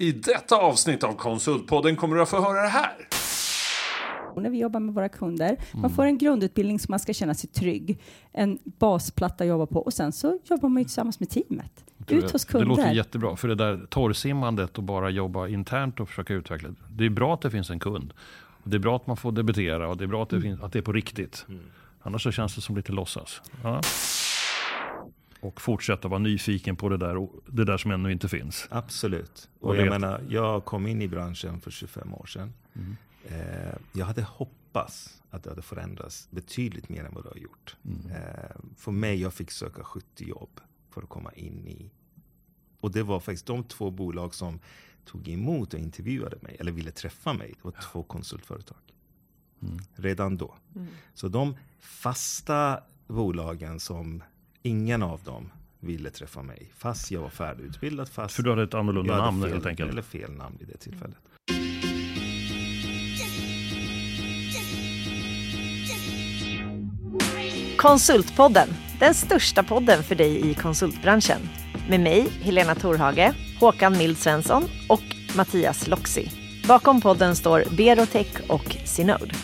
I detta avsnitt av Konsultpodden kommer du att få höra det här. När vi jobbar med våra kunder. Man får en grundutbildning så man ska känna sig trygg. En basplatta att jobba på och sen så jobbar man ju tillsammans med teamet. Ut hos Det kunder. låter jättebra. För det där torrsimmandet och bara jobba internt och försöka utveckla. Det är bra att det finns en kund. Det är bra att man får debitera och det är bra att det, finns, att det är på riktigt. Annars så känns det som lite låtsas. Ja. Och fortsätta vara nyfiken på det där, det där som ännu inte finns. Absolut. Och Och jag vet- menar, jag kom in i branschen för 25 år sedan. Mm. Eh, jag hade hoppats att det hade förändrats betydligt mer än vad det har gjort. Mm. Eh, för mig, jag fick söka 70 jobb för att komma in i... Och det var faktiskt de två bolag som tog emot och intervjuade mig, eller ville träffa mig. Det var två konsultföretag. Mm. Redan då. Så de fasta bolagen som ingen av dem ville träffa mig. Fast jag var färdigutbildad. Fast För du hade ett annorlunda hade namn fel, helt enkelt. Eller fel namn vid det tillfället. Konsultpodden, den största podden för dig i konsultbranschen. Med mig, Helena Torhage, Håkan Mild Svensson och Mattias Loxi. Bakom podden står Berotech och Synode.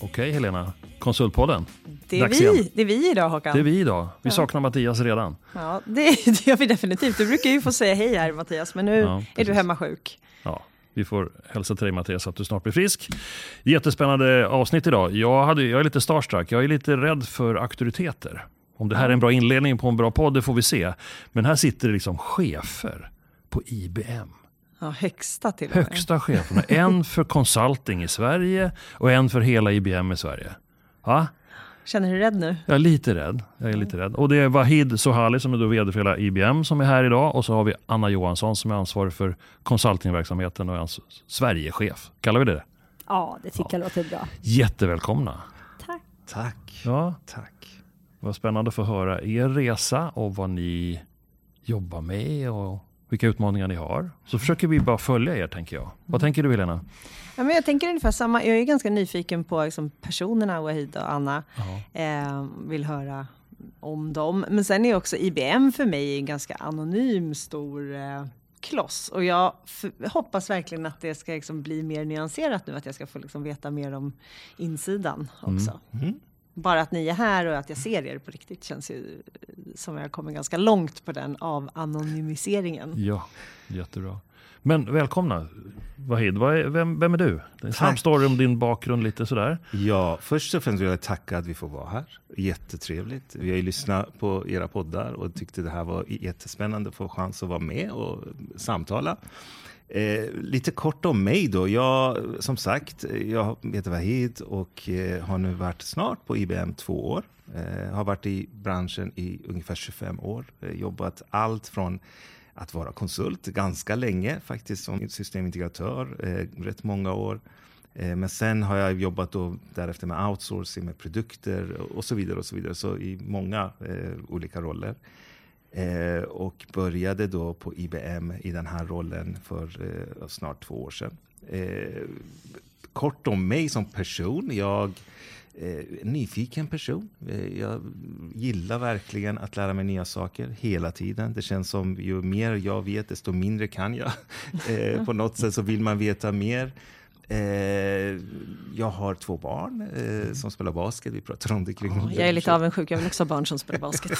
Okej Helena, Konsultpodden. Det är, igen. vi, det är vi idag Håkan. Det är vi idag. Vi saknar Mattias redan. Ja, det, det gör vi definitivt. Du brukar ju få säga hej här Mattias, men nu Ja, är du hemma sjuk. Ja, vi får hälsa till dig Mattias att du snart blir frisk. Jättespännande avsnitt idag. Jag, hade, jag är lite starstruck. Jag är lite rädd för auktoriteter. Om det här är en bra inledning på en bra podd, det får vi se. Men här sitter det liksom chefer på IBM. Ja, högsta till och med. Högsta cheferna. En för consulting i Sverige och en för hela IBM i Sverige. Ja, Känner du dig rädd nu? jag är lite rädd. Jag är lite rädd. Och det är Wahid Sohali som är då vd för hela IBM som är här idag. Och så har vi Anna Johansson som är ansvarig för consultingverksamheten och är ans- Sverigechef. Kallar vi det det? Ja, det tycker jag låter bra. Jättevälkomna. Tack. Tack. Ja, Tack. vad spännande att få höra er resa och vad ni jobbar med och vilka utmaningar ni har. Så försöker vi bara följa er tänker jag. Vad tänker du Helena? Ja, men jag tänker ungefär samma. Jag är ganska nyfiken på liksom, personerna Wahid och Anna. Eh, vill höra om dem. Men sen är också IBM för mig en ganska anonym stor eh, kloss. Och jag hoppas verkligen att det ska liksom bli mer nyanserat nu. Att jag ska få liksom veta mer om insidan också. Mm. Bara att ni är här och att jag ser er på riktigt känns ju som jag kommer ganska långt på den avanonymiseringen. Ja, jättebra. Men välkomna Wahid. Vad är, vem, vem är du? En snabb story om din bakgrund lite sådär. Ja, först och främst vill jag tacka att vi får vara här. Jättetrevligt. Vi har ju lyssnat på era poddar och tyckte det här var jättespännande att få chans att vara med och samtala. Eh, lite kort om mig då. Jag, som sagt, jag heter Wahid och eh, har nu varit snart på IBM två år. Eh, har varit i branschen i ungefär 25 år. Eh, jobbat allt från att vara konsult ganska länge faktiskt som systemintegratör, eh, rätt många år. Eh, Men sen har jag jobbat då därefter med outsourcing, med produkter och så vidare. och Så vidare. Så i många eh, olika roller. Eh, och började då på IBM i den här rollen för eh, snart två år sedan. Eh, kort om mig som person. Jag en nyfiken person. Eh, jag gillar verkligen att lära mig nya saker hela tiden. Det känns som ju mer jag vet, desto mindre kan jag. Eh, på något sätt så vill man veta mer. Eh, jag har två barn eh, som spelar basket. Vi pratar om det kring Ja, jag är lite avundsjuk, jag vill också ha barn som spelar basket.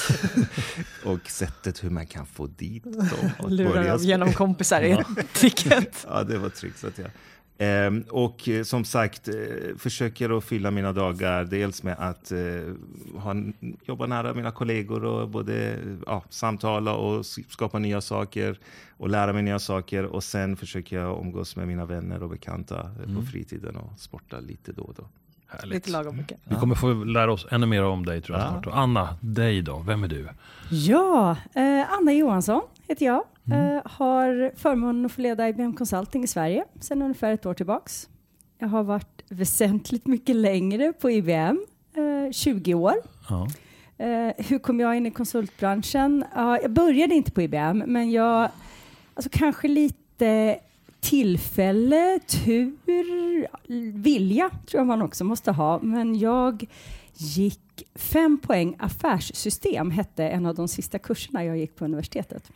Och sättet hur man kan få dit dem. börja dem genom kompisar är tricket. Ja, det var tryggt. Så att jag. Ehm, och eh, som sagt, eh, försöker att fylla mina dagar dels med att eh, ha, jobba nära mina kollegor och både ja, samtala och skapa nya saker och lära mig nya saker. Och sen försöker jag umgås med mina vänner och bekanta Mm. på fritiden och sporta lite då och då. Härligt. Lite lagom mycket. Vi kommer få lära oss ännu mer om dig tror jag Ja. snart. Och Anna, dig då? Vem är du? Ja, eh, Anna Johansson heter jag. Mm. Eh, har förmånen att få leda IBM Consulting i Sverige sedan ungefär ett år tillbaks. Jag har varit väsentligt mycket längre på IBM, eh, 20 år. Ja. Eh, hur kom jag in i konsultbranschen? Ja, jag började inte på IBM, men jag, alltså kanske lite tillfälle, tur, vilja tror jag man också måste ha. Men jag gick fem poäng affärssystem, hette en av de sista kurserna jag gick på universitetet.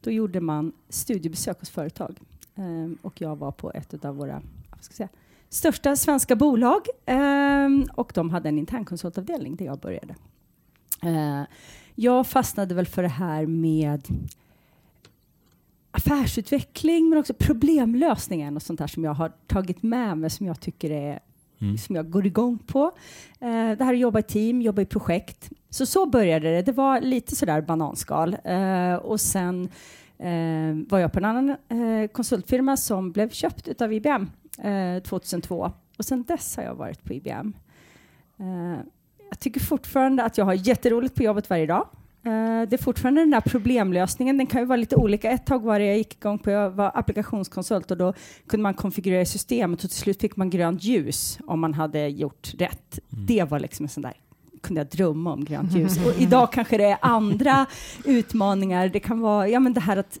Då gjorde man studiebesök hos företag. Ehm, och jag var på ett av våra säga, största svenska bolag. Ehm, och de hade en internkonsultavdelning där jag började. Ehm, jag fastnade väl för det här med affärsutveckling men också problemlösningen och sånt där som jag har tagit med mig som jag tycker är Mm. som jag går igång på. Eh, det här att jobba i team, jobba i projekt. Så så började det. Det var lite sådär bananskal. Eh, och sen eh, var jag på en annan eh, konsultfirma som blev köpt av IBM eh, 2002. Och sen dess har jag varit på IBM. Eh, jag tycker fortfarande att jag har jätteroligt på jobbet varje dag. Det är fortfarande den där problemlösningen. Den kan ju vara lite olika. Ett tag var det jag gick igång på, jag var applikationskonsult och då kunde man konfigurera systemet och till slut fick man grönt ljus om man hade gjort rätt. Det var liksom en sån där kunde jag drömma om grönt ljus. Och idag kanske det är andra utmaningar. Det kan vara ja, men det här att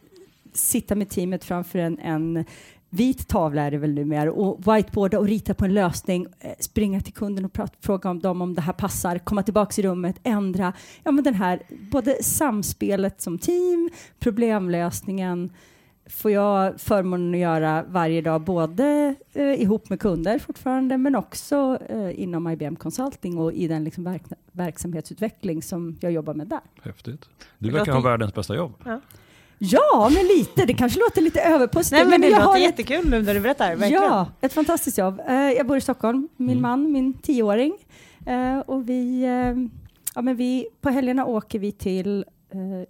sitta med teamet framför en, en vit tavla är det väl numera och whiteboarda och rita på en lösning, eh, springa till kunden och prata, fråga om dem om det här passar, komma tillbaka i rummet, ändra. Ja, men den här både samspelet som team, problemlösningen får jag förmånen att göra varje dag, både eh, ihop med kunder fortfarande, men också eh, inom IBM Consulting och i den liksom verk verksamhetsutveckling som jag jobbar med där. Häftigt. Du verkar ha världens bästa jobb. Ja, men lite. Det kanske låter lite överpustat. Nej men det jag låter har ett- jättekul nu när du berättar. Verkligen. Ja, ett fantastiskt jobb. Eh, jag bor i Stockholm, min Mm. man, min tioåring. Eh, och vi, eh, ja, men vi, på helgerna åker vi till,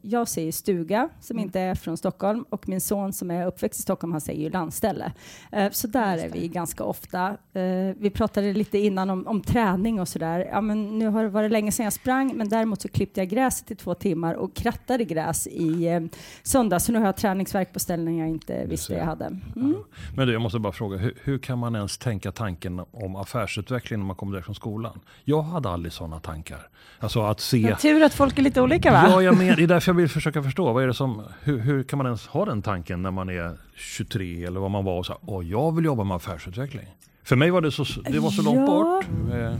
jag säger stuga, som Mm. inte är från Stockholm, och min son som är uppväxt i Stockholm, han säger ju landställe. Eh, så där är vi ganska ofta. Eh, vi pratade lite innan om, om träning och sådär. Ja, men nu har det varit länge sedan jag sprang, men däremot så klippte jag gräset i två timmar och krattade gräs i eh, söndag, så nu har jag träningsverk på ställen jag inte visste jag hade. Mm. Men du, jag måste bara fråga, hur, hur kan man ens tänka tanken om affärsutveckling när man kommer direkt från skolan? Jag hade aldrig sådana tankar. Alltså att se... Tur att folk är lite olika va? Ja, jag men, det är därför jag vill försöka förstå. Vad är det som, hur, hur kan man ens ha den tanken när man är 23 eller vad man var och sa åh jag vill jobba med affärsutveckling. För mig var det så, det var så långt Ja. bort. Eh,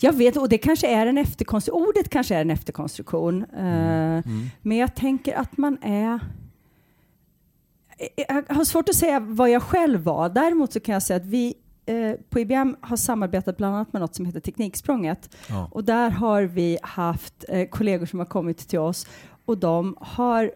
Jag vet, och det kanske är en efterkonstruktion. Ordet kanske är en efterkonstruktion. Eh, Men jag tänker att man är... Jag har svårt att säga vad jag själv var. Däremot så kan jag säga att vi eh, på IBM har samarbetat bland annat med något som heter Tekniksprånget. Ja. Och där har vi haft eh, kollegor som har kommit till oss och de har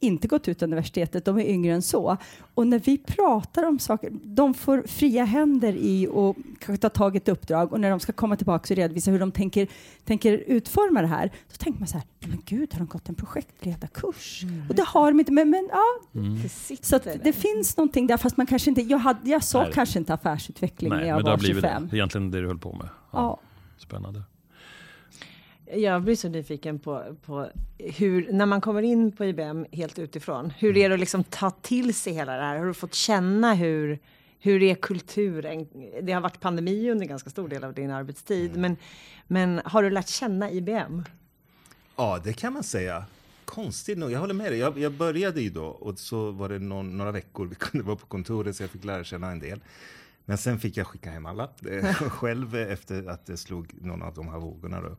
inte gått ut universitetet, de är yngre än så. Och när vi pratar om saker, de får fria händer i att kanske ta tag i ett uppdrag och när de ska komma tillbaka och redovisa hur de tänker, tänker utforma det här, så tänker man så här, men gud, har de gått en projektledarkurs? Och det har de inte, men, men ja, Mm. Så där. det finns någonting där, fast man kanske inte, jag, hade, jag sa Nej. kanske inte affärsutveckling Nej, när men jag det har var blivit 25. det. Egentligen det du höll på med. Ja. Spännande. Jag blir så nyfiken på, på hur, när man kommer in på IBM helt utifrån, hur är det att liksom ta till sig hela det här? Har du fått känna hur, hur är kulturen? Det har varit pandemi under ganska stor del av din arbetstid, men, men har du lärt känna IBM? Ja, det kan man säga. Konstigt nog, jag håller med dig. Jag, jag började ju då och så var det någon, några veckor vi kunde vara på kontoret så jag fick lära känna en del. Men sen fick jag skicka hem alla eh, själv efter att det slog någon av de här vågorna. Då.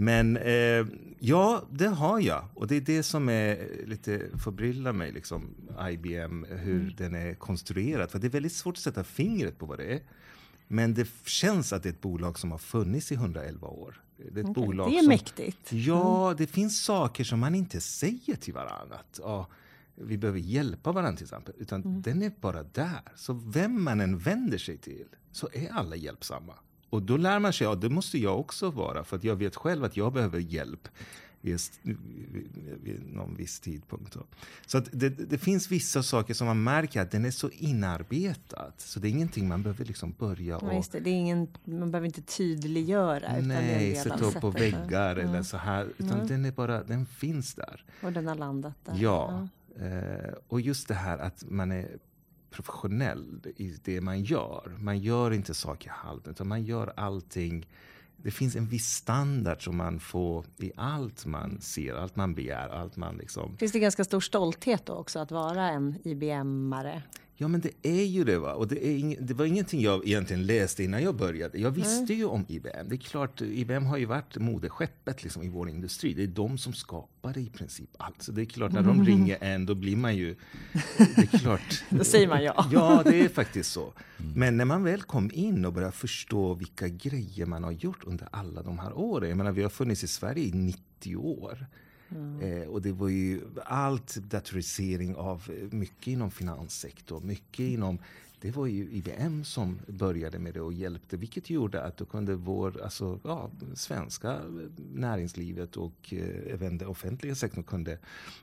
Men eh, ja, det har jag. Och det är det som är lite förbryllar mig, liksom, IBM, hur den är konstruerad. För det är väldigt svårt att sätta fingret på vad det är. Men det känns att det är ett bolag som har funnits i 111 år. Det är ett bolag Det är som, mäktigt. Ja, det finns saker som man inte säger till varandra. Att, ja, vi behöver hjälpa varandra till exempel. Utan den är bara där. Så vem man än vänder sig till så är alla hjälpsamma. Och då lär man sig, ja det måste jag också vara. För att jag vet själv att jag behöver hjälp vid, någon viss tidpunkt. Så att det, det finns vissa saker som man märker att den är så inarbetad. Så det är ingenting man behöver liksom börja Ja, och just det, det är ingen, man behöver inte tydliggöra. Nej, sätta upp på väggar eller så här. Utan den är bara, den finns där. Och den har landat där. Ja. Eh, och just det här att man är professionell i det man gör. Man gör inte saker halvt, utan man gör allting. Det finns en viss standard som man får i allt man ser, allt man begär, allt man liksom... Finns det ganska stor stolthet då också att vara en IBM-are? Ja, men det är ju det. Va? Och det, är ing, det var ingenting jag egentligen läste innan jag började. Jag visste ju om IBM. Det är klart, IBM har ju varit moderskeppet liksom, i vår industri. Det är de som skapar i princip allt. Så det är klart, när de ringer en, då blir man ju... Det är klart. Då säger man ja. Ja, det är faktiskt så. Men när man väl kom in och började förstå vilka grejer man har gjort under alla de här åren. Jag menar, vi har funnits i Sverige i 90 år. Eh, och det var ju allt datorisering av eh, mycket inom finanssektorn, mycket inom det var ju IBM som började med det och hjälpte, vilket gjorde att då kunde vår, alltså, ja, svenska näringslivet och eh, även den offentliga sektorn kunde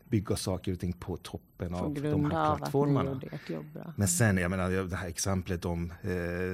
bygga saker och ting på toppen På av de här plattformarna. Men sen, jag menar, det här exemplet om eh,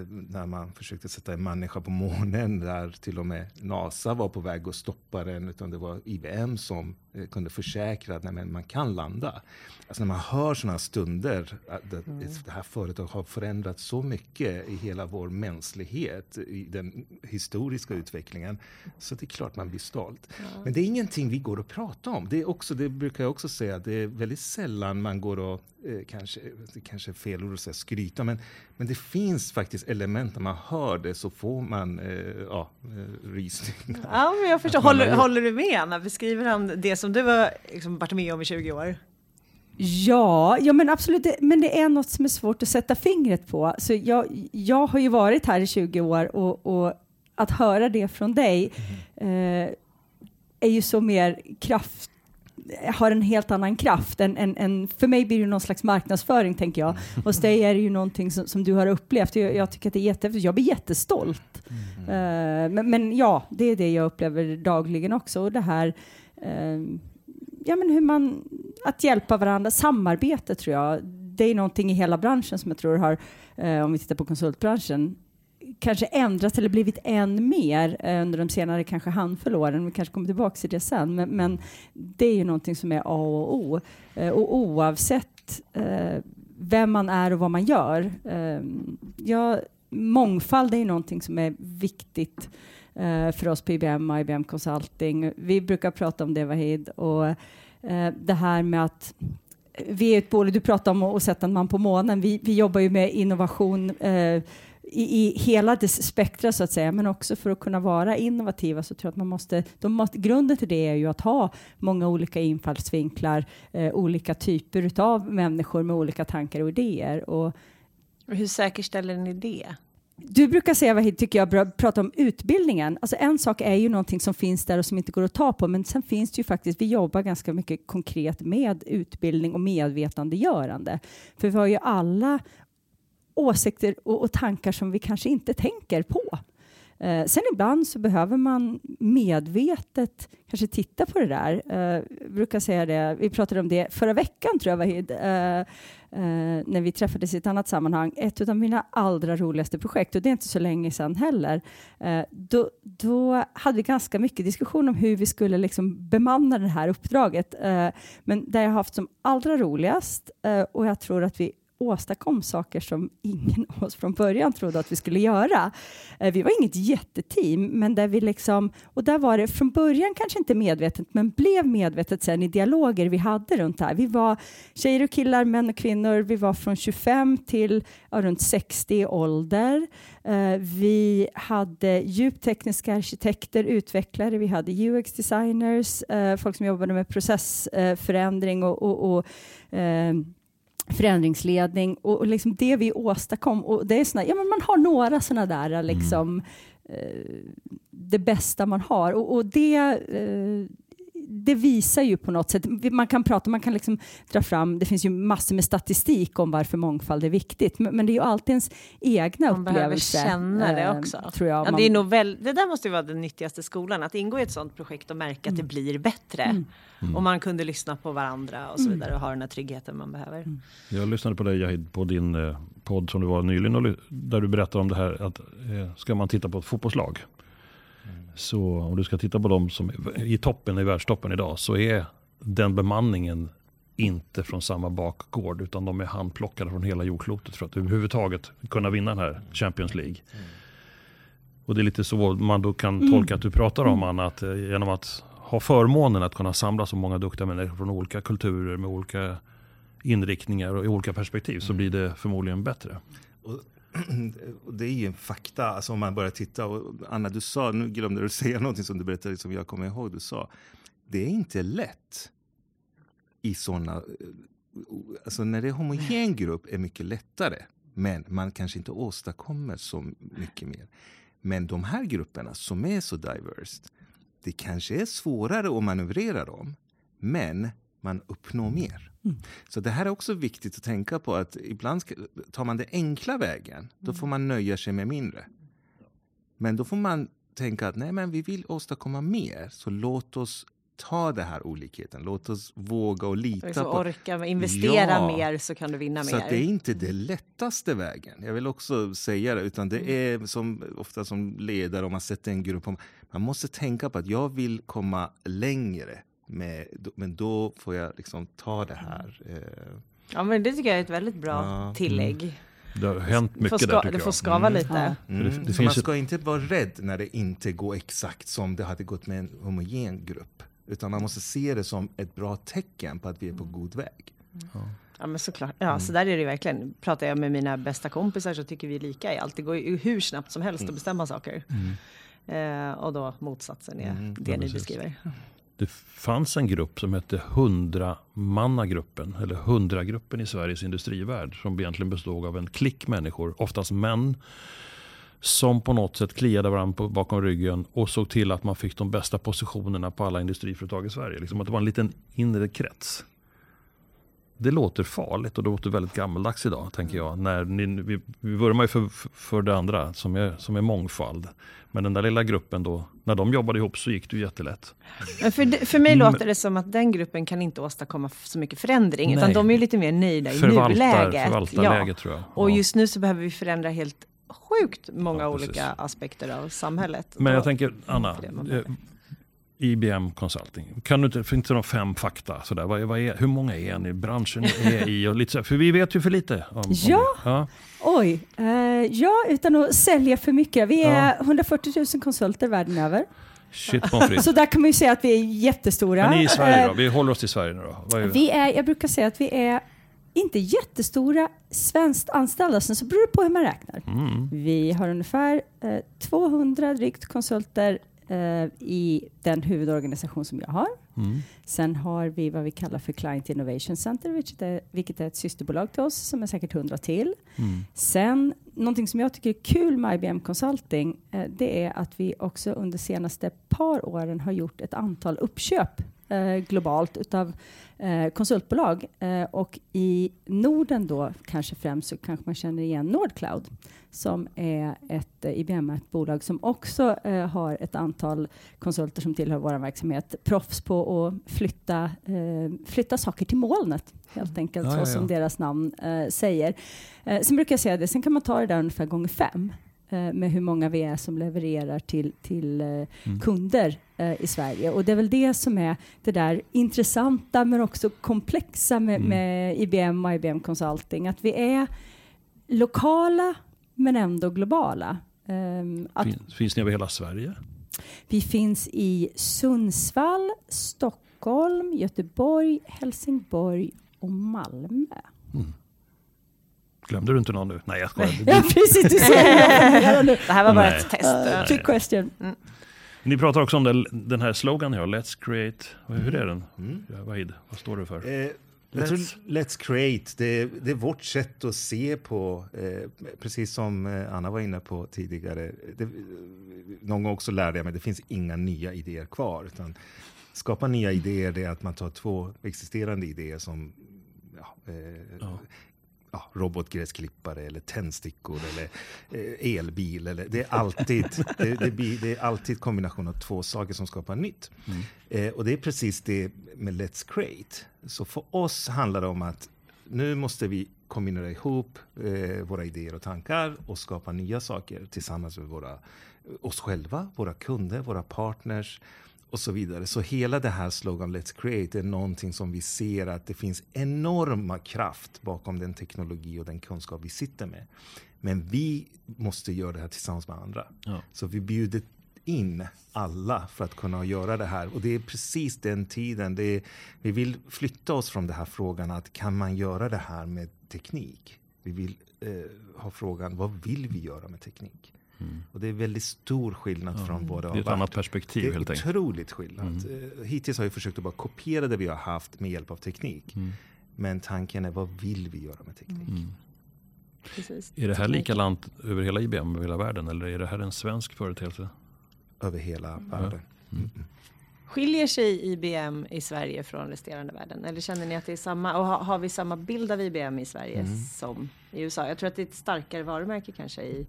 när man försökte sätta en människa på månen där till och med NASA var på väg att stoppa den, utan det var IBM som kunde försäkra att nej, man kan landa. Alltså när man hör sådana stunder, att det, det här företaget har förändrats så mycket i hela vår mänsklighet, i den historiska utvecklingen, så det är klart man blir stolt. Men det är ingenting vi går och pratar om. Det, är också, det brukar jag också säga, det är väldigt sällan man går och, eh, kanske, det kanske är fel ord att säga skryta, men, men det finns faktiskt element när man hör det så får man eh, ja, eh, rysningar. Ja, men jag förstår. Håller, håller du med Anna? Beskriver han det som du har liksom varit med om i 20 år? Ja, ja men absolut. Det- Men det är något som är svårt att sätta fingret på. Så jag, jag har ju varit här i 20 år och, och att höra det från dig eh, är ju så mer kraft har en helt annan kraft. Än, än, än, för mig blir det någon slags marknadsföring, tänker jag. Hos dig är det ju någonting som, som du har upplevt. Jag, jag tycker att det är jättehäftigt. Jag blir jättestolt. Eh, men, men ja, det är det jag upplever dagligen också. Och det här eh, ja, men hur man, att hjälpa varandra, samarbete tror jag. Det är någonting i hela branschen som jag tror har, eh, om vi tittar på konsultbranschen, kanske ändrats eller blivit än mer eh, under de senare kanske handfull åren. Vi kanske kommer tillbaka till det sen, men, men det är ju någonting som är A och O. Eh, och oavsett eh, vem man är och vad man gör. Eh, ja, mångfald är ju någonting som är viktigt eh, för oss på IBM och IBM Consulting. Vi brukar prata om det, Vahid, och eh, det här med att vi är ett bolag, du pratar om att sätta en man på månen. Vi, vi jobbar ju med innovation eh, i, i hela dess spektra så att säga, men också för att kunna vara innovativa så tror jag att man måste, de måste, grunden till det är ju att ha många olika infallsvinklar, eh, olika typer av människor med olika tankar och idéer. Och Och hur säkerställer ni det? du brukar säga, Vahid, tycker jag, prata om utbildningen. Alltså en sak är ju någonting som finns där och som inte går att ta på, men sen finns det ju faktiskt, vi jobbar ganska mycket konkret med utbildning och medvetandegörande. För vi har ju alla åsikter och, och tankar som vi kanske inte tänker på. Eh, sen ibland så behöver man medvetet kanske titta på det där. Eh, jag brukar säga det, vi pratade om det förra veckan tror jag Vahid, eh, eh, när vi träffades i ett annat sammanhang. Ett av mina allra roligaste projekt, och det är inte så länge sedan heller, eh, då, då hade vi ganska mycket diskussion om hur vi skulle liksom bemanna det här uppdraget. Eh, men där jag har haft som allra roligast, eh, och jag tror att vi åstadkom saker som ingen av oss från början trodde att vi skulle göra. Eh, vi var inget jätteteam, men där vi liksom, och där var det från början kanske inte medvetet, men blev medvetet sen i dialoger vi hade runt det här. Vi var tjejer och killar, män och kvinnor, vi var från 25 till ja, runt 60 i ålder. Eh, vi hade djupt tekniska arkitekter, utvecklare, vi hade UX-designers, eh, folk som jobbade med processförändring och, och, och förändringsledning och, och liksom det vi åstadkom. Och det är såna, ja, men man har några sådana där liksom, eh, det bästa man har. Och, och det, eh, det visar ju på något sätt, man kan prata, man kan liksom dra fram, det finns ju massor med statistik om varför mångfald är viktigt, men, men det är ju alltid ens egna Man behöver upplevelse. känna det eh, också. Tror jag. Ja, Man- det, är nog väl, det där måste ju vara den nyttigaste skolan, att ingå i ett sådant projekt och märka att det blir bättre. Och man kunde lyssna på varandra och så vidare och ha den här tryggheten man behöver. Jag lyssnade på dig Jahid på din eh, podd som du var nyligen och där du berättade om det här att eh, ska man titta på ett fotbollslag så om du ska titta på dem som är i toppen, i världstoppen idag så är den bemanningen inte från samma bakgård utan de är handplockade från hela jordklotet för att överhuvudtaget kunna vinna den här Champions League. Och det är lite så man då kan tolka att du pratar om Anna, att eh, genom att ha förmånen att kunna samla så många duktiga människor från olika kulturer med olika inriktningar och i olika perspektiv så blir det förmodligen bättre. Och det är ju en fakta, alltså om man börjar titta. Och Anna, du sa, nu glömde du säga någonting som du berättade som jag kommer ihåg. Du sa, det är inte lätt i sådana... Alltså när det är homogen grupp är mycket lättare. Men man kanske inte åstadkommer så mycket mer. Men de här grupperna som är så diverse, det kanske är svårare att manövrera dem. Men man uppnår mer. Så det här är också viktigt att tänka på att ibland ska, tar man den enkla vägen, då får man nöja sig med mindre. Men då får man tänka att nej, men vi vill åstadkomma mer, så låt oss ta den här olikheten. Låt oss våga och lita Liksom på... orka investera Ja. mer så kan du vinna Så mer. att det är inte den lättaste vägen. Jag vill också säga det. Utan det Mm. är som, ofta som ledare, om man sätter en grupp. Man måste tänka på att jag vill komma längre. Med, men då får jag liksom ta det här. Eh, Ja men det tycker jag är ett väldigt bra Ja. tillägg. Det har hänt Det mycket får, där ska, tycker det jag. får skava lite. Mm. det finns man ett- ska inte vara rädd när det inte går exakt som det hade gått med en homogen grupp. Utan man måste se det som ett bra tecken på att vi är på god väg. Ja men såklart. Ja så där är det verkligen. Pratar jag med mina bästa kompisar så tycker vi lika i allt. Det går ju hur snabbt som helst att bestämma saker. Eh, och då motsatsen är det Ja, ni precis. beskriver. Det fanns en grupp som hette Hundramannagruppen, eller Hundragruppen i Sveriges industrivärld, som egentligen bestod av en klick människor, oftast män, som på något sätt kliade varandra bakom ryggen och såg till att man fick de bästa positionerna på alla industriföretag i Sverige. Liksom att det var en liten inre krets. Det låter farligt och det låter väldigt gammaldags idag, tänker jag. När ni, vi, vi vurmar ju för, för det andra, som är, som är mångfald. Men den där lilla gruppen då, när de jobbade ihop så gick det ju jättelätt. Men för, för mig låter det som att den gruppen kan inte åstadkomma så mycket förändring. Utan Nej. de är lite mer nöjda i Förvaltar, nuläget. förvaltarläget tror jag. Och Ja. just nu så behöver vi förändra helt sjukt många Ja, olika aspekter av samhället. Men jag tänker, Anna, det man eh, behöver. IBM Consulting. Kan du inte, finns det några fem fakta? Sådär? Vad, vad är, hur många är ni? Branschen är i? Och lite för vi vet ju för lite. Om, om Ja. det. ja. Oj, eh, ja utan att sälja för mycket. Vi är 140 000 konsulter världen över. Shit. Så där kan man ju säga att vi är jättestora. Men ni i Sverige då? Eh, Vi håller oss till Sverige nu då. Är, Vi är, jag brukar säga att vi är inte jättestora svenskt anställda, sen så beror det på hur man räknar. mm. Vi har ungefär eh, 200 drygt konsulter eh, i den huvudorganisation som jag har. Mm. Sen har vi vad vi kallar för Client Innovation Center, vilket är, vilket är ett systerbolag till oss som är säkert 100 till. Mm. Sen, någonting som jag tycker är kul med IBM Consulting, eh, det är att vi också under senaste par åren har gjort ett antal uppköp eh, globalt utav eh, konsultbolag. Eh, och i Norden då, kanske främst, så kanske man känner igen Nordcloud som är ett eh, IBM-ägt bolag som också eh, har ett antal konsulter som tillhör vår verksamhet. Proffs på att flytta, eh, flytta saker till molnet, helt enkelt, Ja, så ja, ja. som deras namn säger. Sen brukar jag säga det, sen kan man ta det där ungefär gånger fem med hur många vi är som levererar till, till eh, kunder eh, i Sverige. Och det är väl det som är det där intressanta men också komplexa med, Mm. med IBM och IBM Consulting. Att vi är lokala men ändå globala. Ehm, att Finns, finns ni över hela Sverige? vi finns i Sundsvall, Stockholm, Göteborg, Helsingborg och Malmö. Glömde du inte någon nu? Nej, jag skojar. Ja, precis. Du säger det. Det här var bara Nej. ett test. Trick question. Ni pratar också om den, den här slogan jag har, Let's create. Hur är den? Mm. Ja, Wahid, vad står det för? Eh, Let's- let's create, det, det är vårt sätt att se på, eh, precis som eh, Anna var inne på tidigare. Det, någon gång också lärde jag mig, det finns inga nya idéer kvar. Utan skapa nya idéer, det är att man tar två existerande idéer som ja, eh, Ja. Ja, robotgräsklippare eller tändstickor eller eh, elbil. Eller, det, är alltid, det, det, blir, det är alltid kombination av två saker som skapar nytt. Eh, och det är precis det med Let's Create. Så för oss handlar det om att nu måste vi kombinera ihop eh, våra idéer och tankar och skapa nya saker tillsammans med våra, oss själva, våra kunder, våra partners och så vidare. Så hela det här slogan Let's Create är någonting som vi ser att det finns enorma kraft bakom den teknologi och den kunskap vi sitter med. Men vi måste göra det här tillsammans med andra. Ja. Så vi bjuder in alla för att kunna göra det här. Och det är precis den tiden. Det är, vi vill flytta oss från den här frågan att kan man göra det här med teknik? Vi vill eh, ha frågan vad vill vi göra med teknik? Och det är väldigt stor skillnad från vad det Det är ett annat perspektiv Det helt är enkelt. otroligt skillnad. Eh, Hittills har vi försökt att bara kopiera det vi har haft med hjälp av teknik. Men tanken är vad vill vi göra med teknik? Precis. Är det här likadant över hela IBM, över hela världen? Eller är det här en svensk företeelse? Över hela världen. Skiljer sig IBM i Sverige från resterande världen? Eller känner ni att det är samma? Och har, har vi samma bild av IBM i Sverige Mm. som i USA? Jag tror att det är ett starkare varumärke kanske i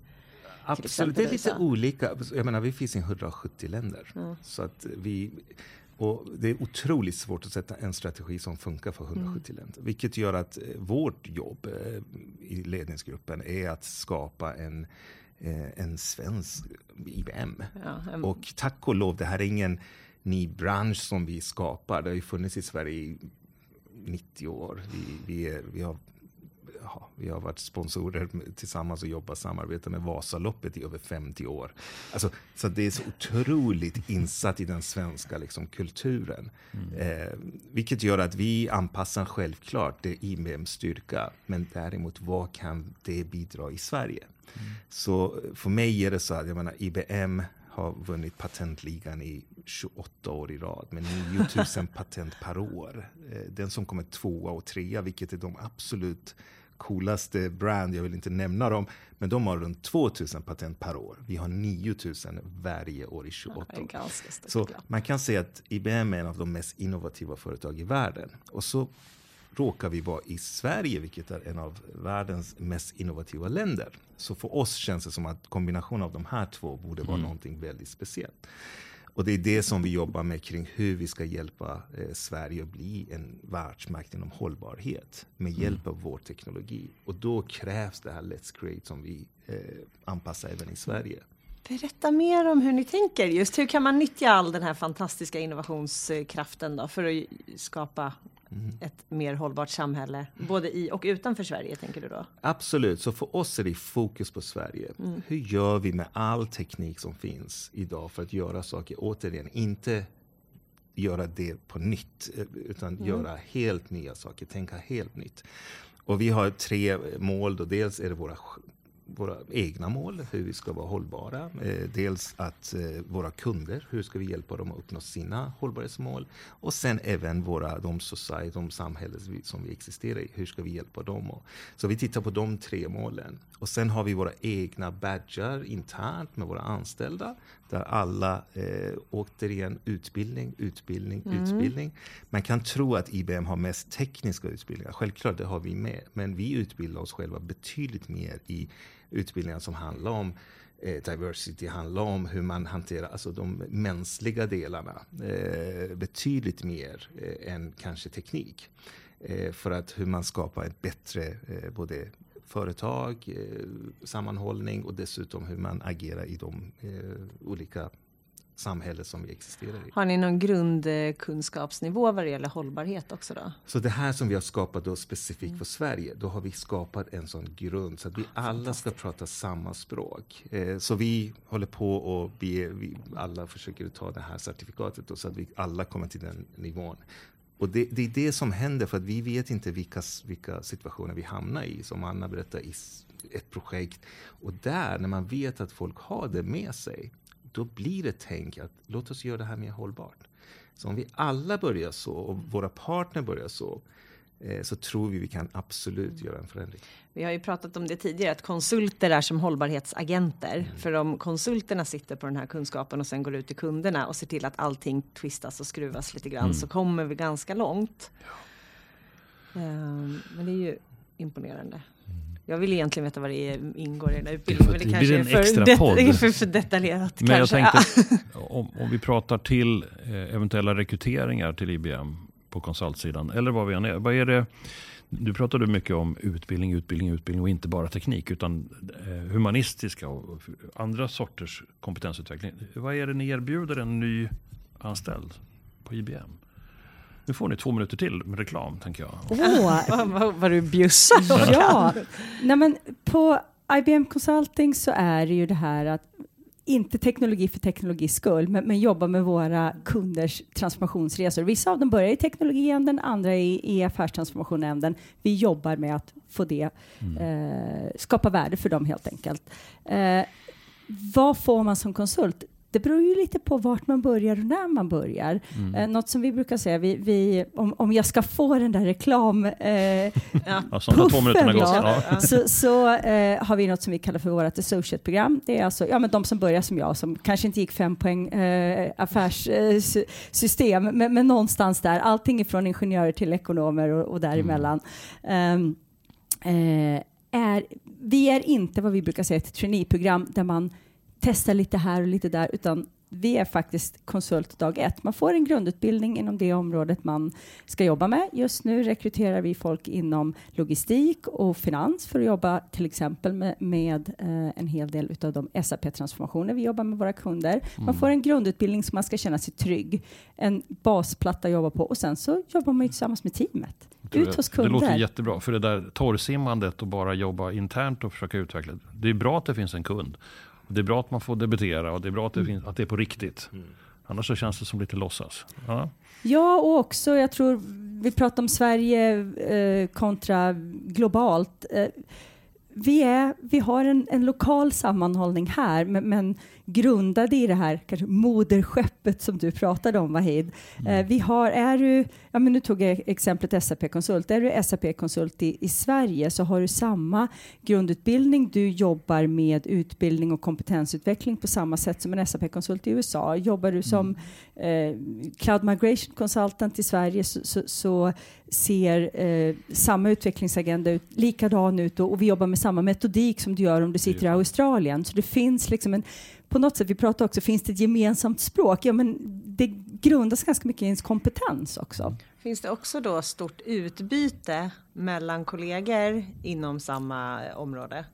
Absolut, det är lite olika. Jag menar, vi finns i 170 länder. Så att vi, och det är otroligt svårt att sätta en strategi som funkar för 170 länder. Vilket gör att eh, vårt jobb eh, i ledningsgruppen är att skapa en, eh, en svensk IBM. Ja, Och tack och lov, det här är ingen ny bransch som vi skapar. Det har ju funnits i Sverige i 90 år. Vi, vi, är, vi, har, ja, vi har varit sponsorer tillsammans och jobbat samarbete med Vasaloppet i över 50 år. Alltså, så det är så otroligt insatt i den svenska liksom, kulturen. Eh, vilket gör att vi anpassar självklart det IBMs styrka. Men däremot, vad kan det bidra i Sverige? Så för mig är det så att jag menar, IBM har vunnit patentligan i 28 år i rad med 9000 patent per år. Eh, Den som kommer tvåa och trea, vilket är de absolut coolaste brand, jag vill inte nämna dem, men de har runt 2000 patent per år. Vi har 9000 varje år i 28 det är år. Så man kan säga att IBM är en av de mest innovativa företag i världen. Och så råkar vi vara i Sverige, vilket är en av världens mest innovativa länder. Så för oss känns det som att kombinationen av de här två borde vara någonting väldigt speciellt. Och det är det som vi jobbar med kring hur vi ska hjälpa eh, Sverige att bli en världsmakt inom hållbarhet med hjälp av vår teknologi. Och då krävs det här Let's Create som vi eh, anpassar även i Sverige. Berätta mer om hur ni tänker. Just hur kan man nyttja all den här fantastiska innovationskraften då för att skapa Mm. ett mer hållbart samhälle, både i och utanför Sverige tänker du då? Absolut, så för oss är det fokus på Sverige. Hur gör vi med all teknik som finns idag för att göra saker, återigen, inte göra det på nytt, eh, utan göra helt nya saker, tänka helt nytt. Och vi har tre mål. Då. Dels är det våra, våra egna mål, hur vi ska vara hållbara. Eh, dels att eh, våra kunder, hur ska vi hjälpa dem att uppnå sina hållbarhetsmål? Och sen även våra, de society, de samhällen som vi- existerar i, hur ska vi hjälpa dem? Så vi tittar på de tre målen. Och sen har vi våra egna badgar internt med våra anställda. Där alla, eh, återigen, utbildning, utbildning, utbildning. Man kan tro att IBM har mest tekniska utbildningar. Självklart, det har vi med. Men vi utbildar oss själva betydligt mer i utbildningar som handlar om eh, diversity, handlar om hur man hanterar alltså de mänskliga delarna. Eh, betydligt mer eh, än kanske teknik. Eh, för att hur man skapar ett bättre eh, både företag, eh, sammanhållning och dessutom hur man agerar i de eh, olika samhällen som vi existerar i. Har ni någon grundkunskapsnivå vad det gäller hållbarhet också då? Så det här som vi har skapat då specifikt för Sverige, då har vi skapat en sån grund så att vi alla ska prata samma språk. Eh, så vi håller på och vi, vi alla försöker ta det här certifikatet då, så att vi alla kommer till den nivån. Och det, det är det som händer för att vi vet inte vilka, vilka situationer vi hamnar i. Som Anna berättade i ett projekt. Och där, när man vet att folk har det med sig, då blir det tänk att låt oss göra det här mer hållbart. Så om vi alla börjar så och våra partner börjar så, eh, så tror vi vi kan absolut göra en förändring. Vi har ju pratat om det tidigare, att konsulter är som hållbarhetsagenter. Mm. För om konsulterna sitter på den här kunskapen och sen går ut till kunderna och ser till att allting twistas och skruvas lite grann Mm. så kommer vi ganska långt. Ehm, men det är ju imponerande. Jag vill egentligen veta vad det är, ingår i den här utbildningen. Men det kanske är för, det, för, för detaljerat. Men jag tänkte, om, om vi pratar till eh, eventuella rekryteringar till IBM på konsultsidan, eller vad vi än är. Vad är det, du pratade mycket om utbildning, utbildning, utbildning och inte bara teknik, utan eh, humanistiska och andra sorters kompetensutveckling. Vad är det ni erbjuder en ny anställd på IBM? Nu får ni två minuter till med reklam, tänker jag. Åh, Vad, vad, vad du bjussar. ja. Nej, men på IBM Consulting så är det ju det här att inte teknologi för teknologis skull, men, men jobbar med våra kunders transformationsresor. Vissa av dem börjar i teknologiänden, andra i, i affärstransformationänden. Vi jobbar med att få det, eh, skapa värde för dem helt enkelt. Eh, vad får man som konsult? Det beror ju lite på vart man börjar och när man börjar. Mm. Eh, något som vi brukar säga, vi, vi, om, om jag ska få den där reklam... Eh, Ja, minuterna gått. ja, Ja. så, så eh, har vi något som vi kallar för vårt associate-program. Det är alltså ja, men de som börjar som jag, som kanske inte gick fem poäng eh, affärssystem, men, men någonstans där. Allting ifrån ingenjörer till ekonomer och, och däremellan. Ehm, eh, är, vi är inte vad vi brukar säga ett traineeprogram där man testar lite här och lite där, utan vi är faktiskt konsult dag ett. Man får en grundutbildning inom det området man ska jobba med. Just nu rekryterar vi folk inom logistik och finans för att jobba till exempel med, med eh, en hel del av de SAP-transformationer vi jobbar med våra kunder. Man får en grundutbildning som man ska känna sig trygg, en basplatta att jobba på och sen så jobbar man ju tillsammans med teamet. Ut hos Det kunder. låter jättebra. För det där torrsimmandet och bara jobba internt och försöka utveckla. Det är bra att det finns en kund. Det är bra att man får debitera och det är bra att det, finns, att det är på riktigt. Annars så känns det som lite låtsas. Ja. Ja, och också jag tror vi pratar om Sverige eh, kontra globalt. Eh, vi, är, vi har en, en lokal sammanhållning här, men, men grundade i det här kanske moderskeppet som du pratade om, Wahid. Eh, vi har, är du, ja, men nu tog jag exemplet SAP-konsult. Är du SAP-konsult i, i Sverige så har du samma grundutbildning. Du jobbar med utbildning och kompetensutveckling på samma sätt som en SAP-konsult i USA. Jobbar du som eh, Cloud Migration Consultant i Sverige så, så, så ser eh, samma utvecklingsagenda ut, likadan ut och, och vi jobbar med samma metodik som du gör om du sitter i Australien. Så det finns liksom en, på något sätt, vi pratar också, finns det ett gemensamt språk? Ja, men det grundas ganska mycket i ens kompetens också. Finns det också då stort utbyte mellan kollegor inom samma område?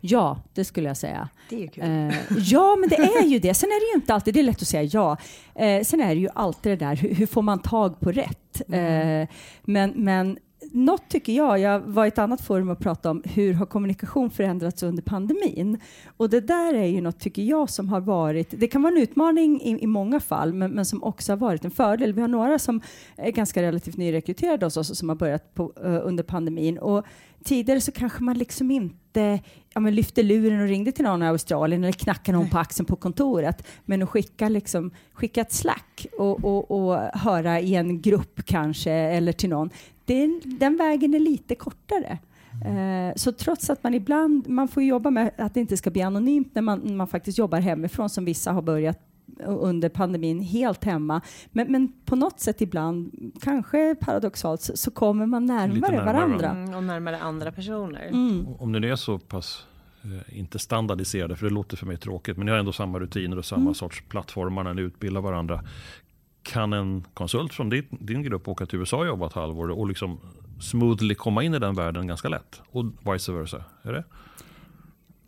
Ja, det skulle jag säga. Det är kul. Eh, ja, men det är ju det. Sen är det ju inte alltid, det är lätt att säga ja. Eh, sen är det ju alltid det där, hur, hur får man tag på rätt? Eh, men, men något tycker jag, jag var i ett annat forum och pratade om hur har kommunikation förändrats under pandemin? Och det där är ju något, tycker jag, som har varit, det kan vara en utmaning i, i många fall, men, men som också har varit en fördel. Vi har några som är ganska relativt nyrekryterade hos oss som har börjat på, uh, under pandemin. Och tidigare så kanske man liksom inte ja, men lyfte luren och ringde till någon i Australien eller knackade någon på axeln på kontoret. Men att skicka, liksom, skicka ett slack och, och, och höra i en grupp kanske eller till någon. Den, den vägen är lite kortare. Eh, så trots att man ibland, man får jobba med att det inte ska bli anonymt när man, man faktiskt jobbar hemifrån som vissa har börjat under pandemin helt hemma. Men, men på något sätt ibland, kanske paradoxalt, så, så kommer man närmare, närmare varandra. Mm, och närmare andra personer. Mm. Om det nu är så pass, eh, inte standardiserade, för det låter för mig tråkigt, men ni har ändå samma rutiner och samma Mm. sorts plattformar när ni utbildar varandra. Kan en konsult från din, din grupp åka till USA och jobba ett halvår och liksom smoothly komma in i den världen ganska lätt? Och vice versa? Är det?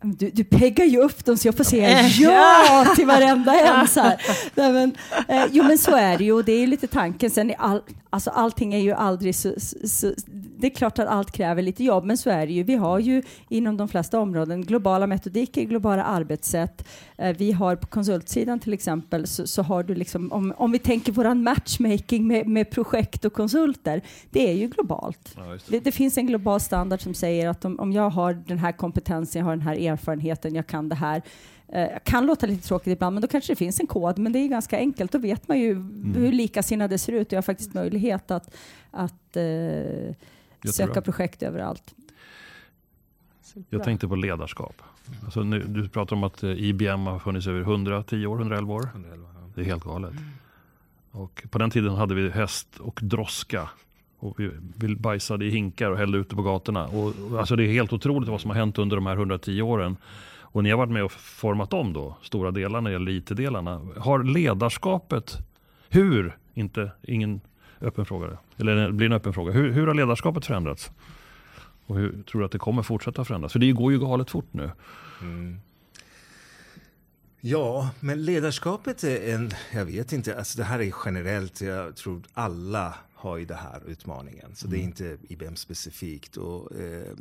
Du, du peggar ju upp dem så jag får säga ja till varenda en. Så här. Nej, men, eh, jo men så är det ju och det är ju lite tanken. Sen är all, alltså, allting är ju aldrig så, så, så, Det är klart att allt kräver lite jobb men så är det ju. Vi har ju inom de flesta områden globala metodiker, globala arbetssätt. Eh, vi har på konsultsidan till exempel så, så har du liksom om, om vi tänker våran matchmaking med, med projekt och konsulter. Det är ju globalt. Ja, det. Det, det finns en global standard som säger att om, om jag har den här kompetensen, jag har den här erfarenheten, jag kan det här. Eh, kan låta lite tråkigt ibland, men då kanske det finns en kod. Men det är ganska enkelt. Då vet man ju hur likasinnade ser ut och jag har faktiskt möjlighet att, att eh, söka projekt överallt. Jag tänkte på ledarskap. Alltså nu, du pratar om att eh, IBM har funnits över 110 år, 111 år. Det är helt galet. Och på den tiden hade vi häst och droska. Och vi, bajsade i hinkar och hällde ute på gatorna. Och, alltså det är helt otroligt vad som har hänt under de här 110 åren. Och ni har varit med och format om då stora delar när det gäller IT-delarna. Har ledarskapet, hur, inte, ingen öppen fråga, eller det blir en öppen fråga. Hur, hur har ledarskapet förändrats? Och hur tror du att det kommer fortsätta förändras? För det går ju galet fort nu. Mm. Ja, men ledarskapet är en, jag vet inte, alltså det här är generellt, jag tror alla har ju det här utmaningen. Så det är inte IBM specifikt. Och, eh,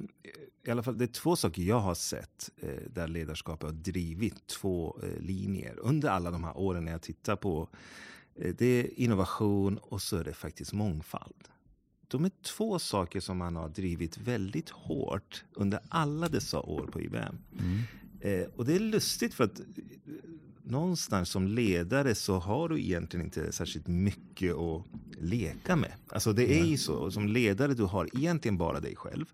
I alla fall, det är två saker jag har sett eh, där ledarskapet har drivit två eh, linjer under alla de här åren när jag tittar på. Eh, det är innovation och så är det faktiskt mångfald. De är två saker som man har drivit väldigt hårt under alla dessa år på IBM. Eh, och det är lustigt för att någonstans som ledare så har du egentligen inte särskilt mycket att leka med. Alltså det är ju så. Som ledare du har egentligen bara dig själv.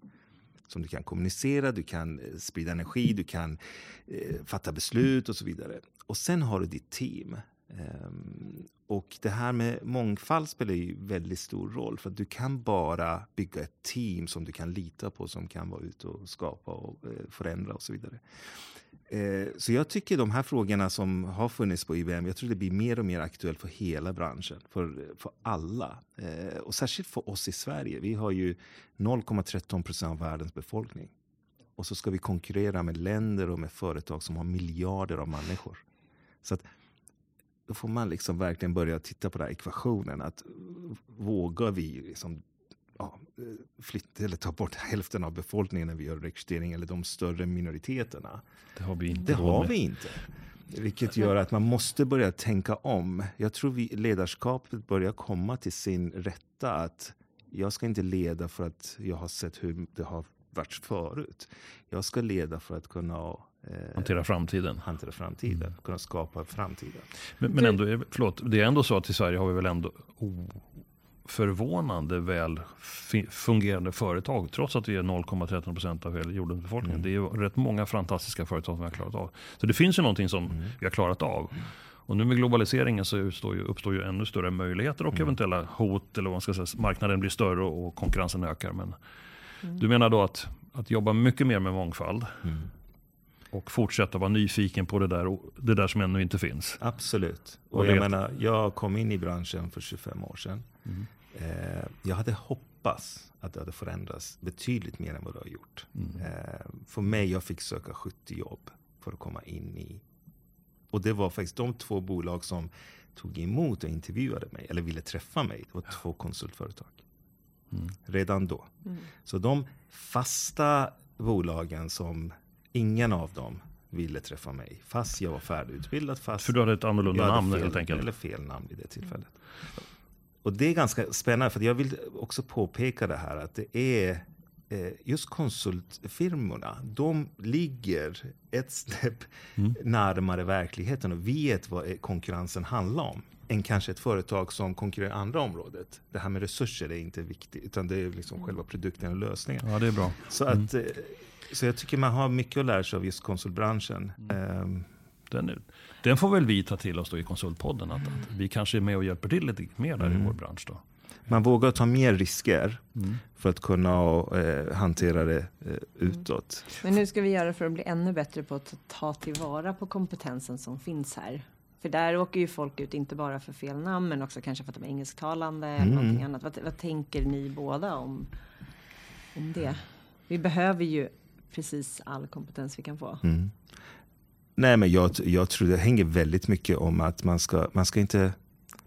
Som du kan kommunicera, du kan eh, sprida energi, du kan eh, fatta beslut och så vidare. Och sen har du ditt team. Ehm, och det här med mångfald spelar ju väldigt stor roll. För att du kan bara bygga ett team som du kan lita på. Som kan vara ute och skapa och eh, förändra och så vidare. Eh, Så jag tycker de här frågorna som har funnits på IBM, jag tror det blir mer och mer aktuellt för hela branschen. För, för alla. Eh, Och särskilt för oss i Sverige. Vi har ju 0,13 procent av världens befolkning. Och så ska vi konkurrera med länder och med företag som har miljarder av människor. Så att då får man liksom verkligen börja titta på den här ekvationen. Att eh, vågar vi liksom, ja, eh, flytta eller ta bort hälften av befolkningen när vi gör rekrytering eller de större minoriteterna. Det har vi inte Det har med. vi inte. Vilket gör att man måste börja tänka om. Jag tror vi, ledarskapet börjar komma till sin rätta. Att jag ska inte leda för att jag har sett hur det har varit förut. Jag ska leda för att kunna eh, Hantera framtiden. hantera framtiden. Kunna skapa framtiden. Men, men ändå, är- förlåt, det är ändå så att i Sverige har vi väl ändå förvånande väl fungerande företag. Trots att vi är 0,13 procent av hela jordens befolkning. Mm. Det är rätt många fantastiska företag som vi har klarat av. Så det finns ju någonting som Mm. vi har klarat av. Och nu med globaliseringen så uppstår ju, uppstår ju ännu större möjligheter och Mm. eventuella hot. Eller vad man ska säga, marknaden blir större och konkurrensen ökar. Men Mm. du menar då att, att jobba mycket mer med mångfald Mm. och fortsätta vara nyfiken på det där, det där som ännu inte finns. Absolut. Och Och jag menar, jag kom in i branschen för 25 år sedan. Mm. Eh, jag hade hoppats att det hade förändrats betydligt mer än vad det har gjort. Mm. Eh, för mig, jag fick söka 70 jobb för att komma in i... Och det var faktiskt de två bolag som tog emot och intervjuade mig, eller ville träffa mig. Det var två konsultföretag. Mm. Redan då. Så de fasta bolagen som ingen av dem ville träffa mig. Fast jag var färdigutbildad. Fast För du hade ett annorlunda namn fel, helt enkelt. Eller fel namn vid det tillfället. Och det är ganska spännande, för jag vill också påpeka det här att det är eh, just konsultfirmorna, de ligger ett snäpp Mm. närmare verkligheten och vet vad eh, konkurrensen handlar om. Än kanske ett företag som konkurrerar i andra området. Det här med resurser är inte viktigt, utan det är liksom själva produkten och lösningen. Ja, det är bra. Så, att, eh, så jag tycker man har mycket att lära sig av just konsultbranschen. Mm. Ehm, Den, den får väl vi ta till oss då i konsultpodden. Att, att vi kanske är med och hjälper till lite mer där Mm. i vår bransch. Då. Man vågar ta mer risker Mm. för att kunna eh, hantera det eh, utåt. Men hur ska vi göra för att bli ännu bättre på att ta tillvara på kompetensen som finns här? För där åker ju folk ut, inte bara för fel namn, men också kanske för att de är engelsktalande eller Mm. någonting annat. Vad, vad tänker ni båda om, om det? Vi behöver ju precis all kompetens vi kan få. Mm. Nej, men jag, jag tror det hänger väldigt mycket om att man ska, man ska inte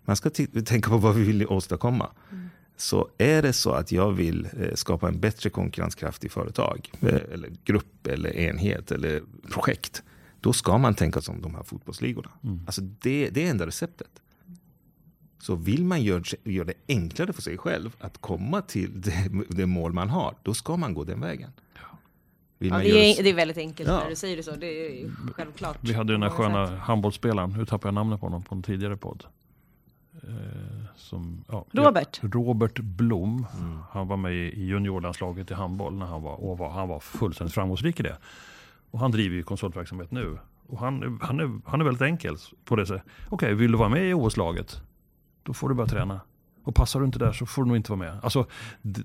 man ska tänka på vad vi vill åstadkomma. Så är det så att jag vill eh, skapa en bättre konkurrenskraftig företag, eh, eller grupp, eller enhet, eller projekt. Då ska man tänka som de här fotbollsligorna. Alltså det, det är enda receptet. Så vill man göra gör det enklare för sig själv att komma till det, det mål man har, då ska man gå den vägen. Vill Ja, man det, är, det är väldigt enkelt Ja. när du säger det så. Det är självklart. Vi hade den här sköna sätt. handbollsspelaren, nu tappar jag namnet på honom på en tidigare podd. Eh, som, ja, Robert. Robert Blom. Mm. Han var med i juniorlandslaget i handboll när han var, och var, han var fullständigt framgångsrik i det. Och han driver ju konsultverksamhet nu. Och han, är- han, är, han är väldigt enkel på det sättet. Okej, vill du vara med i OS-laget? Då får du börja träna. Och passar du inte där så får du nog inte vara med. Alltså,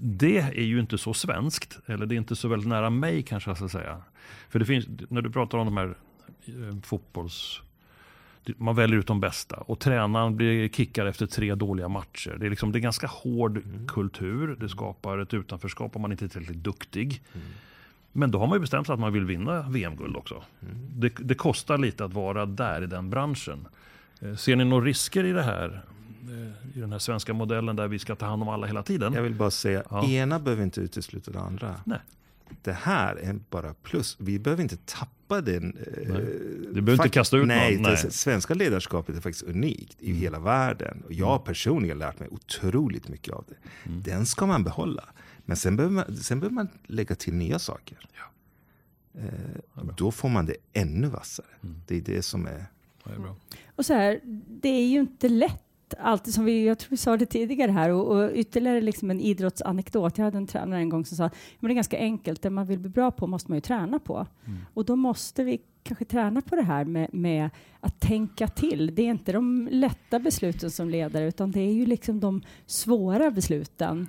det är ju inte så svenskt. Eller det är inte så väldigt nära mig kanske jag ska säga. För det finns, när du pratar om de här eh, fotbolls... Man väljer ut de bästa och tränaren blir kickad efter tre dåliga matcher. Det är, liksom, det är ganska hård kultur. Det skapar ett utanförskap om man inte är tillräckligt duktig. Men då har man ju bestämt sig att man vill vinna VM-guld också. Det, det kostar lite att vara där i den branschen. Eh, Ser ni några risker i det här? I den här svenska modellen där vi ska ta hand om alla hela tiden. Jag vill bara säga, Ja. ena behöver inte utesluta det andra. Nej. Det här är bara plus. Vi behöver inte tappa den. eh, Du behöver inte kasta ut nej, någon, Det, nej. Mm. svenska ledarskapet är faktiskt unikt i hela världen. Och jag har personligen lärt mig otroligt mycket av det. Mm. Den ska man behålla. Men sen behöver man, sen behöver man lägga till nya saker. Eh, då får man det ännu vassare. Mm. Det är det som är... Ja, det är bra. Och så här, det är ju inte lätt alltid som vi, jag tror vi sa det tidigare här och, och ytterligare liksom en idrottsanekdot. Jag hade en tränare en gång som sa men det är ganska enkelt, det man vill bli bra på måste man ju träna på. Och då måste vi kanske träna på det här med, med att tänka till. Det är inte de lätta besluten som ledare utan det är ju liksom de svåra besluten.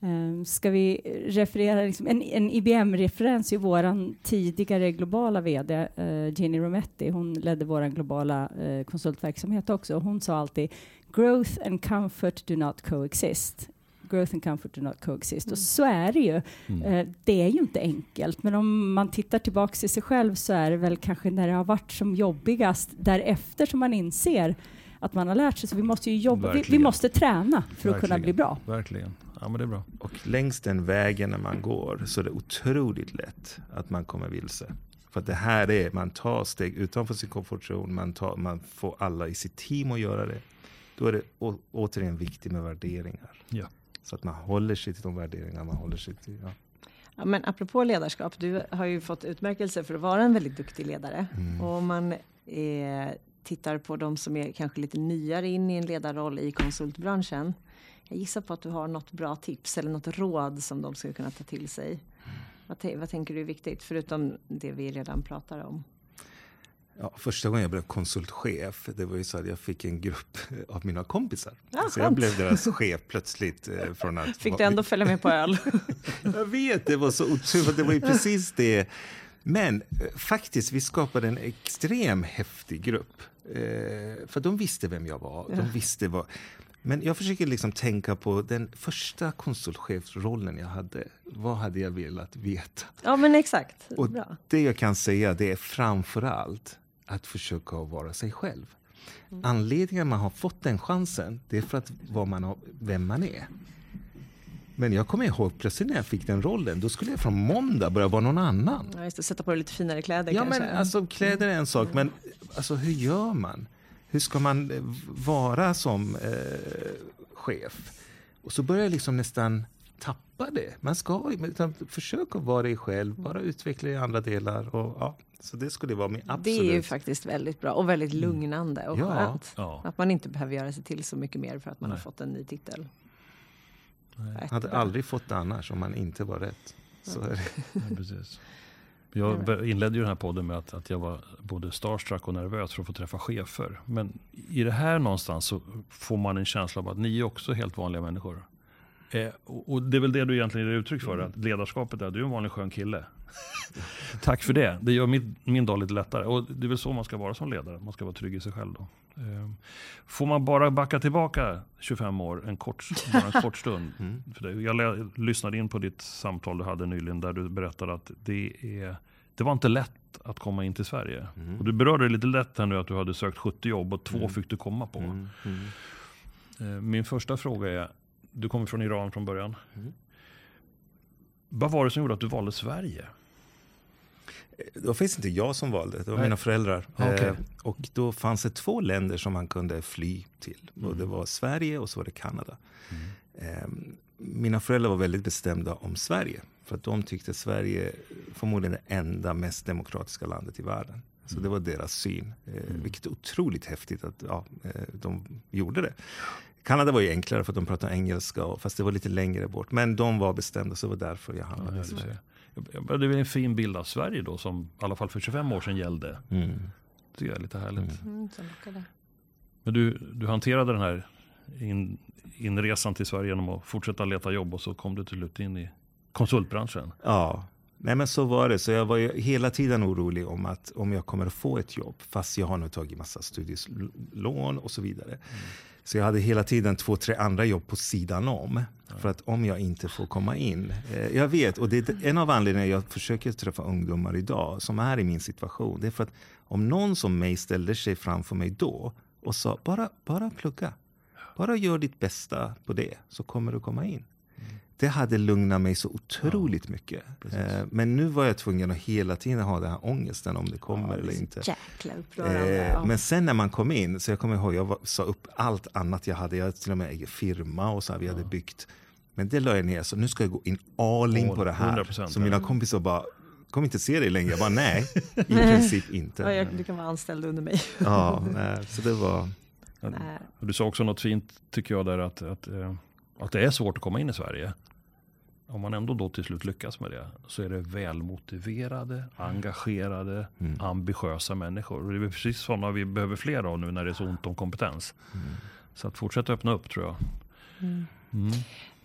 Um, ska vi referera, liksom, en, en IBM-referens är våran tidigare globala VD uh, Ginny Rometty. Hon ledde våran globala uh, konsultverksamhet också. Hon sa alltid growth and comfort do not coexist. Growth and comfort do not coexist. Och så är det ju. Eh, det är ju inte enkelt, men om man tittar tillbaks i sig själv så är det väl kanske när det har varit som jobbigast därefter som man inser att man har lärt sig. Så vi måste ju jobba, vi, vi Verkligen. måste träna för att kunna Verkligen. bli bra. Verkligen. Ja, men det är bra. Och längs den vägen när man går så är det otroligt lätt att man kommer vilse. För att det här är, man tar steg utanför sin komfortzon, man, tar, man får alla i sitt team att göra det. Då är det å, återigen viktigt med värderingar. Ja. Så att man håller sig till de värderingar man håller sig till. Ja. Ja, men apropå ledarskap, du har ju fått utmärkelse för att vara en väldigt duktig ledare. Och om man eh, tittar på de som är kanske lite nyare in i en ledarroll i konsultbranschen. Jag gissar på att du har något bra tips eller något råd som de skulle kunna ta till sig. Vad, vad tänker du är viktigt, förutom det vi redan pratar om? Ja, första gången jag blev konsultchef, det var ju så att jag fick en grupp av mina kompisar. Ja, så jag blev deras chef plötsligt. eh, Från att Fick du ändå följa med på öl? Jag vet, det var så otroligt. Det var ju precis det. Men eh, faktiskt, vi skapade en extrem häftig grupp. Eh, för de visste vem jag var. De visste vad... Men jag försöker liksom tänka på den första konsultchefsrollen jag hade. Vad hade jag velat veta? Ja men exakt, Och bra. det jag kan säga det är framför allt att försöka vara sig själv. Anledningen man har fått den chansen, det är för att vad man har, vem man är. Men jag kommer ihåg plötsligt när jag fick den rollen, då skulle jag från måndag börja vara någon annan. Ja, just det, sätta på dig lite finare kläder Ja, kanske. men alltså kläder är en sak, men alltså hur gör man? Hur ska man eh, vara som eh, chef? Och så börjar jag liksom nästan tappa det. Man ska utan försöka vara dig själv, bara utveckla i andra delar. Och, ja, så det skulle vara min absolut... Det är ju faktiskt väldigt bra och väldigt lugnande och Ja. skönt. Ja. Att man inte behöver göra sig till så mycket mer för att man Nej. har fått en ny titel. Rätt hade aldrig fått det annars om man inte var rätt. Så är det. Ja, precis. Jag inledde ju den här podden med att, att jag var både starstruck och nervös för att få träffa chefer. Men i det här någonstans så får man en känsla av att ni är också helt vanliga människor. Eh, och, och det är väl det du egentligen ger uttryck för, att ledarskapet är, du är en vanlig skön kille. Tack för det, det gör min, min dag lite lättare. Och det är väl så man ska vara som ledare, man ska vara trygg i sig själv då. Eh, får man bara backa tillbaka 25 år, en kort, bara en kort stund. För det, jag lä- lyssnade in på ditt samtal du hade nyligen där du berättade att det, är, det var inte lätt att komma in till Sverige. Och du berörde det lite lätt här nu att du hade sökt 70 jobb och två fick du komma på. Mm, mm. Eh, Min första fråga är, du kommer från Iran från början. Vad var det som gjorde att du valde Sverige? Det var faktiskt inte jag som valde, det var Nej. mina föräldrar. Ah, okej. Eh, och då fanns det två länder som man kunde fly till. Och det var Sverige och så var det Kanada. Eh, mina föräldrar var väldigt bestämda om Sverige. För att de tyckte Sverige förmodligen det enda mest demokratiska landet i världen. Så det var deras syn. Eh, Vilket är otroligt häftigt att ja, eh, de gjorde det. Kanada var ju enklare för att de pratade engelska, och, fast det var lite längre bort. Men de var bestämda, så det var därför jag hamnade Ja, i du Sverige. Det är en fin bild av Sverige då som i alla fall för 25 år sedan gällde. Mm. Det tycker jag är lite härligt. Mm, det. Men du, du hanterade den här in, inresan till Sverige genom att fortsätta leta jobb och så kom du till slut in i konsultbranschen. Ja, nej men så var det. Så jag var ju hela tiden orolig om att om jag kommer att få ett jobb, fast jag har nu tagit massa studielån och så vidare. Så jag hade hela tiden två, tre andra jobb på sidan om. För att om jag inte får komma in. Eh, jag vet, och det är en av anledningarna jag försöker träffa ungdomar idag som är i min situation. Det är för att om någon som mig ställde sig framför mig då och sa bara, bara plugga. Bara gör ditt bästa på det, så kommer du komma in. Det hade lugnat mig så otroligt mycket. precis. Eh, men nu var jag tvungen att hela tiden ha den här ångesten om det kommer Ja, eller inte. Eh, ja. Men sen när man kom in, så jag kommer ihåg, jag var, sa upp allt annat jag hade. Jag hade till och med egen firma och så här, vi hade byggt. Men det la jag ner, så nu ska jag gå in all in på det här. 100%, Så mina ja. kompisar bara, kommer inte se dig längre. Jag bara, nej, i princip Ja, inte. jag, du kan vara anställd under mig. Ja, nej, så det var... Ja, Du sa också något fint tycker jag där att, att, eh, att det är svårt att komma in i Sverige. Om man ändå då till slut lyckas med det så är det välmotiverade, engagerade, Mm. ambitiösa människor. Och det är precis sådana vi behöver fler av nu när det är så ont om kompetens. Så att fortsätta öppna upp tror jag. Mm.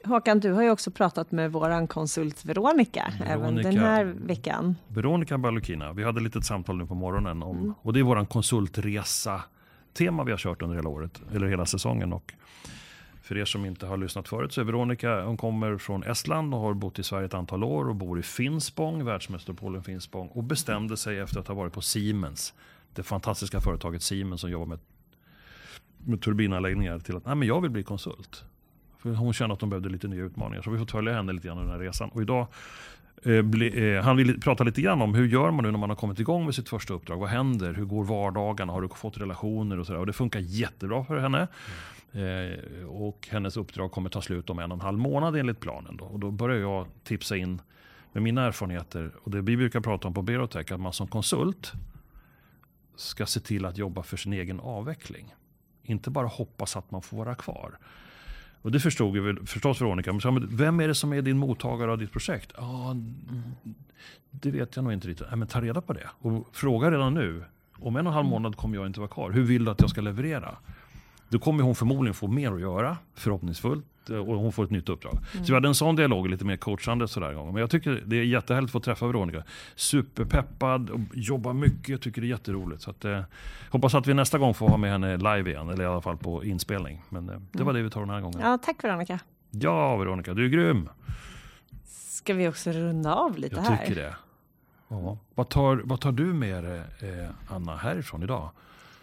Håkan, du har ju också pratat med våran konsult Veronica, även Veronica. den här veckan. Veronica Balukina, vi hade ett litet samtal nu på morgonen om, Mm. och det är våran konsultresa tema vi har kört under hela året, eller hela säsongen. Och för er som inte har lyssnat förut så är Veronica, hon kommer från Estland och har bott i Sverige ett antal år och bor i Finspång, världsmetropolen Finspång och bestämde sig efter att ha varit på Siemens, det fantastiska företaget Siemens som jobbar med, med turbinanläggningar till att Nej, men jag vill bli konsult. För hon kände att hon behövde lite nya utmaningar. Så vi får följa henne lite grann under den här resan. Och idag eh, bli, eh, han vill prata lite grann om hur gör man nu när man har kommit igång med sitt första uppdrag. Vad händer? Hur går vardagarna? Har du fått relationer och sådär? Och det funkar jättebra för henne. Mm. Eh, och hennes uppdrag kommer ta slut om en och en halv månad enligt planen. Då. Och då börjar jag tipsa in med mina erfarenheter och det vi brukar prata om på Berotech, att man som konsult ska se till att jobba för sin egen avveckling. Inte bara hoppas att man får vara kvar. Och det förstod ju förstås Veronica. Men vem är det som är din mottagare av ditt projekt? Ja, det vet jag nog inte riktigt. Nej, men ta reda på det. Och fråga redan nu. Om en och en halv månad kommer jag inte vara kvar. Hur vill du att jag ska leverera? Då kommer hon förmodligen få mer att göra, förhoppningsfullt. Och hon får ett nytt uppdrag. Så vi hade en sån dialog, lite mer coachande sådär. gång. Men jag tycker det är jättehärligt att få träffa Veronica. Superpeppad, och jobbar mycket, jag tycker det är jätteroligt. Så att, eh, hoppas att vi nästa gång får ha med henne live igen, eller i alla fall på inspelning. Men eh, det var det vi tar den här gången. Ja, tack Veronica. Ja, Veronica, du är grym. Ska vi också runda av lite Jag här? tycker det. Ja. Vad, tar, vad tar du med dig, eh, Anna, härifrån idag?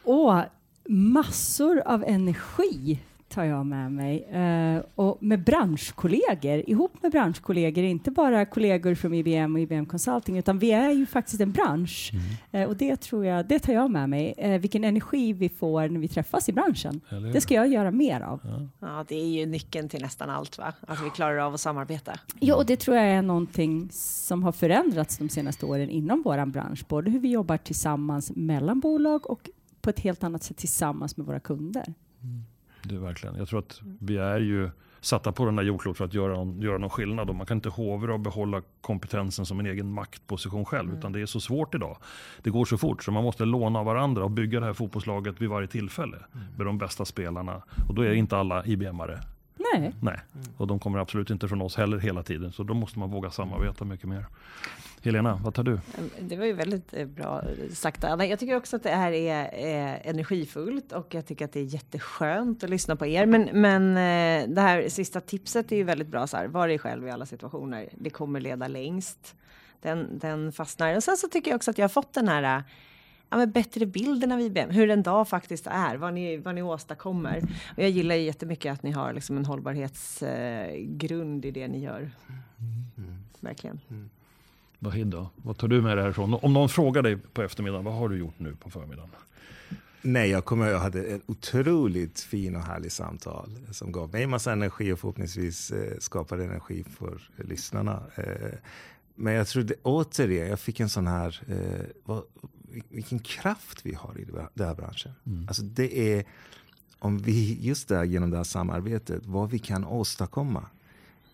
Och massor av energi tar jag med mig. Eh, och med branschkollegor, ihop med branschkollegor, inte bara kollegor från IBM och IBM Consulting, utan vi är ju faktiskt en bransch. Eh, och det tror jag, det tar jag med mig. Eh, vilken energi vi får när vi träffas i branschen. Det ska jag göra mer av. Ja, det är ju nyckeln till nästan allt, va? Att vi klarar av att samarbeta. Ja, och det tror jag är någonting som har förändrats de senaste åren inom vår bransch. Både hur vi jobbar tillsammans mellan bolag och på ett helt annat sätt tillsammans med våra kunder. Det är verkligen. Jag tror att vi är ju satta på den där jordklot för att göra, någon- göra någon skillnad. Och man kan inte hovra och behålla kompetensen som en egen maktposition själv. Utan det är så svårt idag. Det går så fort så man måste låna av varandra och bygga det här fotbollslaget vid varje tillfälle. Med de bästa spelarna. Och då är inte alla IBM-are. Nej, Nej, och de kommer absolut inte från oss heller hela tiden. Så då måste man våga samarbeta mycket mer. Helena, vad tar du? Det var ju väldigt eh, bra sagt Anna. Jag tycker också att det här är eh, energifullt och jag tycker att det är jätteskönt att lyssna på er. Men, men eh, det här sista tipset är ju väldigt bra. Så här, var dig själv i alla situationer. Det kommer leda längst. Den, den fastnar. Och sen så tycker jag också att jag har fått den här eh, ja, men bättre bilden av IBM, hur en dag faktiskt är, vad ni, vad ni åstadkommer. Och jag gillar ju jättemycket att ni har liksom en hållbarhetsgrund i det ni gör. Verkligen. Vahid då? Vad tar du med dig härifrån? Om någon frågar dig på eftermiddagen, vad har du gjort nu på förmiddagen? Nej, jag kommer jag hade ett otroligt fin och härligt samtal som gav mig massa energi och förhoppningsvis eh, skapade energi för lyssnarna. Eh, men jag tror det, återigen, jag fick en sån här, eh, vad, vilken kraft vi har i den här branschen. Alltså det är, om vi just där genom det här samarbetet, vad vi kan åstadkomma.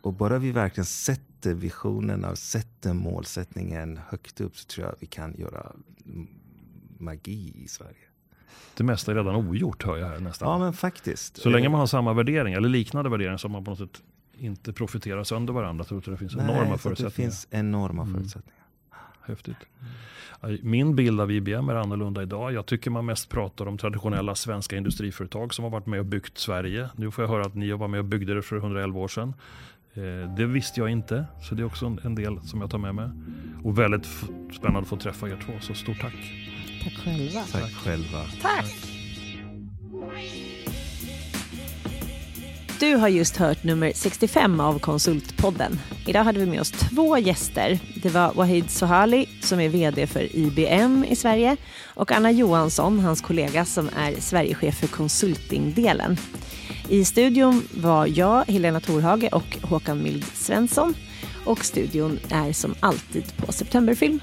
Och bara vi verkligen sätter visionerna, sätter målsättningen högt upp så tror jag att vi kan göra mm, magi i Sverige. Det mesta är redan ogjort hör jag här nästan. Ja, men faktiskt. Så länge man har samma värdering eller liknande värderingar så man på något sätt inte profiterar sönder varandra. tror jag att det finns Nej, enorma så förutsättningar. Det finns enorma Mm. förutsättningar. Häftigt. Min bild av IBM är annorlunda idag. Jag tycker man mest pratar om traditionella svenska industriföretag som har varit med och byggt Sverige. Nu får jag höra att ni var med och byggde det för 111 år sedan. Eh, Det visste jag inte, så det är också en- del som jag tar med mig. Och väldigt spännande att få träffa er två, så stort tack. tack själva. Tack själva. Tack! Du har just hört nummer 65 av Konsultpodden. Idag hade vi med oss två gäster. Det var Wahid Sohali som är VD för IBM i Sverige och Anna Johansson, hans kollega som är Sverigechef för konsultingdelen. I studion var jag, Helena Torhage och Håkan Mild Svensson. Och studion är som alltid på Septemberfilm.